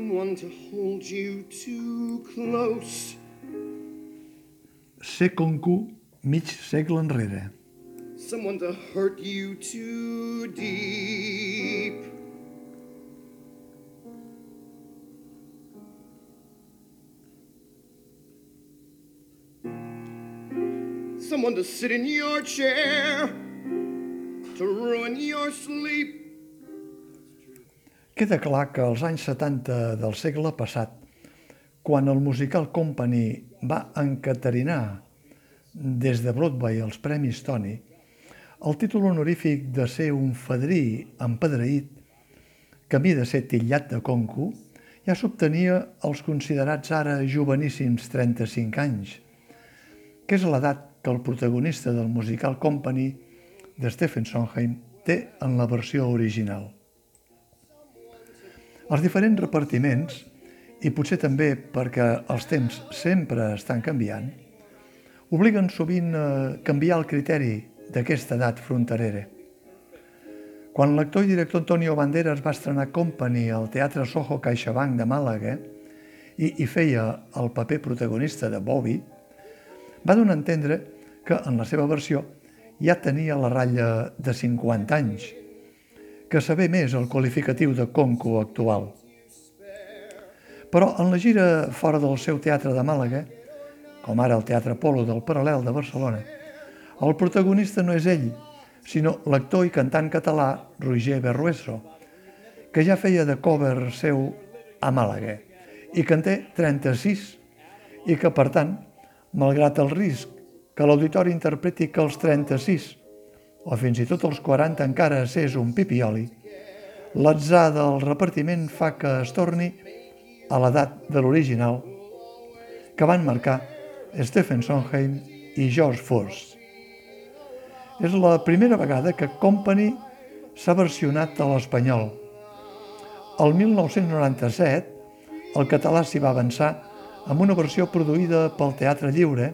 Someone to hold you too close. Mig segle enrere. Someone to hurt you too deep. Someone to sit in your chair to ruin your sleep. Queda clar que als anys 70 del segle passat, quan el Musical Company va encaterinar des de Broadway els Premis Tony, el títol honorífic de ser un fadrí empedreït, camí de ser titllat de conco, ja s'obtenia als considerats ara joveníssims 35 anys, que és l'edat que el protagonista del Musical Company de Stephen Sondheim té en la versió original. Els diferents repartiments, i potser també perquè els temps sempre estan canviant, obliguen sovint a canviar el criteri d'aquesta edat fronterera. Quan l'actor i director Antonio Banderas va estrenar Company al Teatre Soho CaixaBank de Màlaga i hi feia el paper protagonista de Bobby, va donar a entendre que en la seva versió ja tenia la ratlla de 50 anys, que saber més el qualificatiu de conco actual. Però en la gira fora del seu teatre de Màlaga, com ara el Teatre Polo del Paral·lel de Barcelona, el protagonista no és ell, sinó l'actor i cantant català Roger Berrueso, que ja feia de cover seu a Màlaga i que en té 36 i que, per tant, malgrat el risc que l'auditori interpreti que els 36 o fins i tot els 40 encara s'és un pipioli, l'atzar del repartiment fa que es torni a l'edat de l'original que van marcar Stephen Sondheim i George Force. És la primera vegada que Company s'ha versionat a l'espanyol. El 1997, el català s'hi va avançar amb una versió produïda pel Teatre Lliure,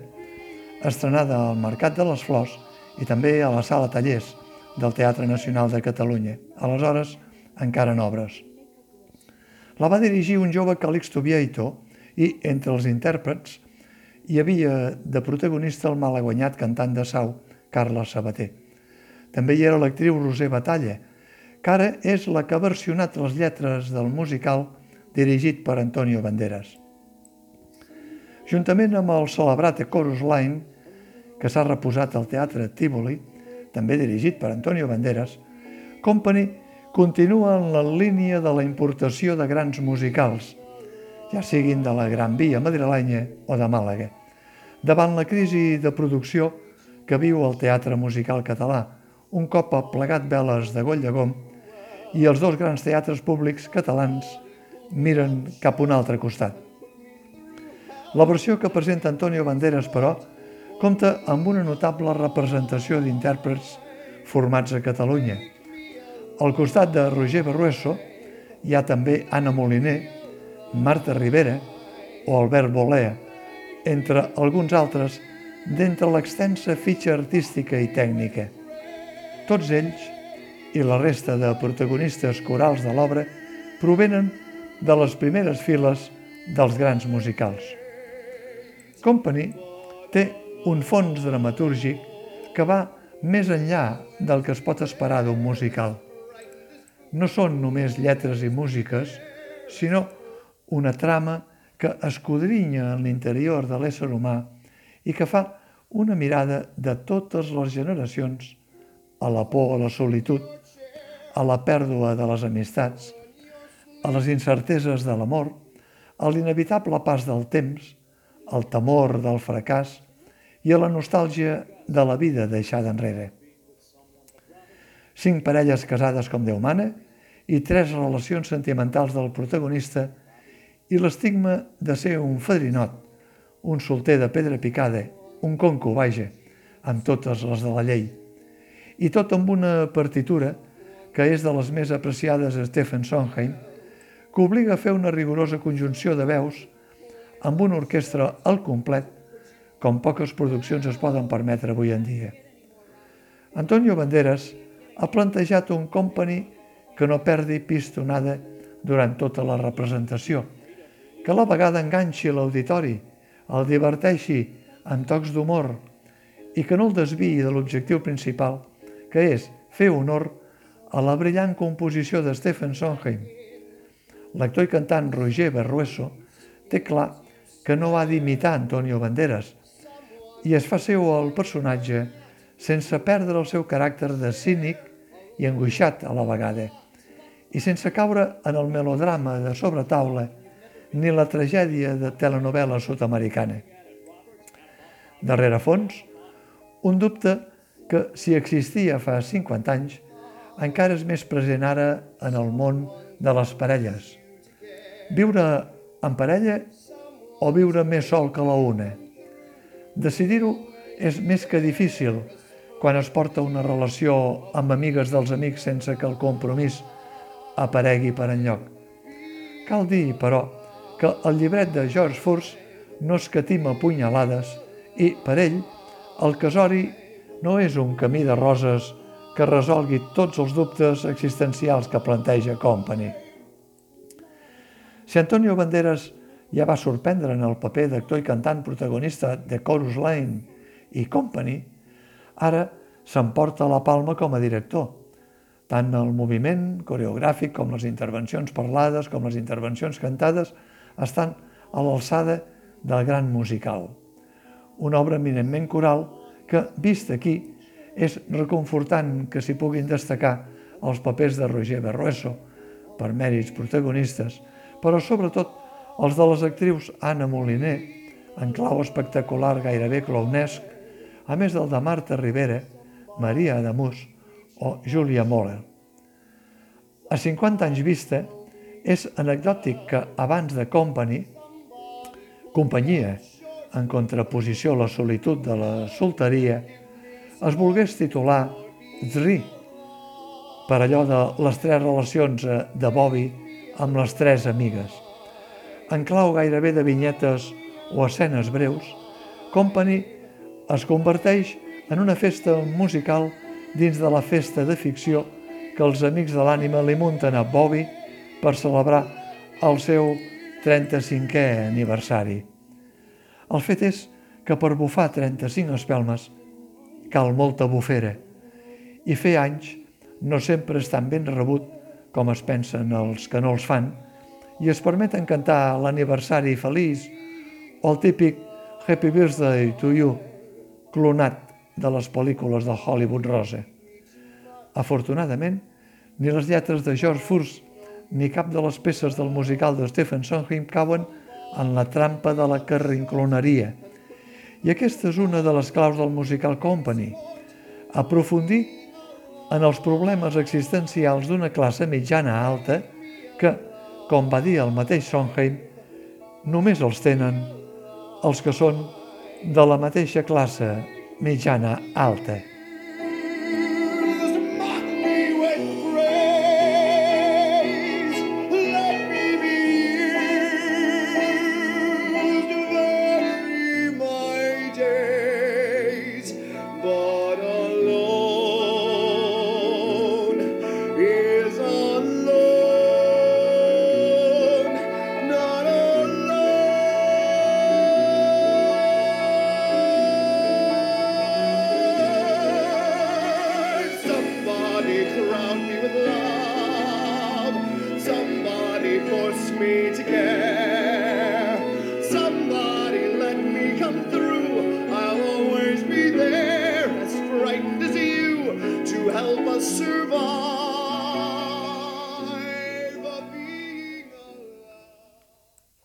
estrenada al Mercat de les Flors i també a la Sala Tallers del Teatre Nacional de Catalunya, aleshores encara en obres. La va dirigir un jove Calixto Vieito i, entre els intèrprets, hi havia de protagonista el malaguanyat cantant de sau, Carles Sabater. També hi era l'actriu Roser Batalla, que ara és la que ha versionat les lletres del musical dirigit per Antonio Banderas. Juntament amb el celebrat Chorus Line, que s'ha reposat al Teatre Tívoli, també dirigit per Antonio Banderas, Company continua en la línia de la importació de grans musicals, ja siguin de la Gran Via madrilenya o de Màlaga, davant la crisi de producció que viu el teatre musical català, un cop plegat veles de goll de gom i els dos grans teatres públics catalans miren cap a un altre costat. La versió que presenta Antonio Banderas, però, compta amb una notable representació d'intèrprets formats a Catalunya. Al costat de Roger Berrueso hi ha també Anna Moliner, Marta Rivera o Albert Bolea, entre alguns altres d'entre l'extensa fitxa artística i tècnica. Tots ells i la resta de protagonistes corals de l'obra provenen de les primeres files dels grans musicals. Company té un fons dramatúrgic que va més enllà del que es pot esperar d'un musical. No són només lletres i músiques, sinó una trama que escudrinya en l'interior de l'ésser humà i que fa una mirada de totes les generacions a la por a la solitud, a la pèrdua de les amistats, a les incerteses de l'amor, a l'inevitable pas del temps, al temor del fracàs i a la nostàlgia de la vida deixada enrere. Cinc parelles casades com Déu mana i tres relacions sentimentals del protagonista i l'estigma de ser un fadrinot, un solter de pedra picada, un conco, vaja, amb totes les de la llei. I tot amb una partitura que és de les més apreciades a Stephen Sondheim, que obliga a fer una rigorosa conjunció de veus amb una orquestra al complet com poques produccions es poden permetre avui en dia. Antonio Banderas ha plantejat un company que no perdi pistonada durant tota la representació, que a la vegada enganxi l'auditori, el diverteixi amb tocs d'humor i que no el desviï de l'objectiu principal, que és fer honor a la brillant composició de Stephen Sondheim. L'actor i cantant Roger Berrueso té clar que no ha d'imitar Antonio Banderas i es fa seu el personatge sense perdre el seu caràcter de cínic i angoixat a la vegada i sense caure en el melodrama de sobretaula ni la tragèdia de telenovela sud-americana. Darrere fons, un dubte que, si existia fa 50 anys, encara és més present ara en el món de les parelles. Viure en parella o viure més sol que la una? Decidir-ho és més que difícil quan es porta una relació amb amigues dels amics sense que el compromís aparegui per enlloc. Cal dir, però, que el llibret de George Furs no escatima punyalades i, per ell, el casori no és un camí de roses que resolgui tots els dubtes existencials que planteja Company. Si Antonio Banderas ja va sorprendre en el paper d'actor i cantant protagonista de Chorus Line i Company, ara s'emporta la palma com a director – tant el moviment coreogràfic com les intervencions parlades, com les intervencions cantades, estan a l'alçada del gran musical. Una obra eminentment coral que, vist aquí, és reconfortant que s'hi puguin destacar els papers de Roger Berrueso per mèrits protagonistes, però sobretot els de les actrius Anna Moliner, en clau espectacular gairebé clownesc, a més del de Marta Rivera, Maria Adamus, o Julia Moller. A 50 anys vista, és anecdòtic que abans de Company, companyia, en contraposició a la solitud de la solteria, es volgués titular Zri, per allò de les tres relacions eh, de Bobby amb les tres amigues. En clau gairebé de vinyetes o escenes breus, Company es converteix en una festa musical dins de la festa de ficció que els amics de l'ànima li munten a Bobby per celebrar el seu 35è aniversari. El fet és que per bufar 35 espelmes cal molta bufera i fer anys no sempre és tan ben rebut com es pensen els que no els fan i es permeten cantar l'aniversari feliç o el típic Happy Birthday to you clonat de les pel·lícules de Hollywood Rosa. Afortunadament, ni les lletres de George Furs ni cap de les peces del musical de Stephen Sondheim cauen en la trampa de la carrincloneria. I aquesta és una de les claus del musical Company, aprofundir en els problemes existencials d'una classe mitjana alta que, com va dir el mateix Sondheim, només els tenen els que són de la mateixa classe mitjana alta. me together.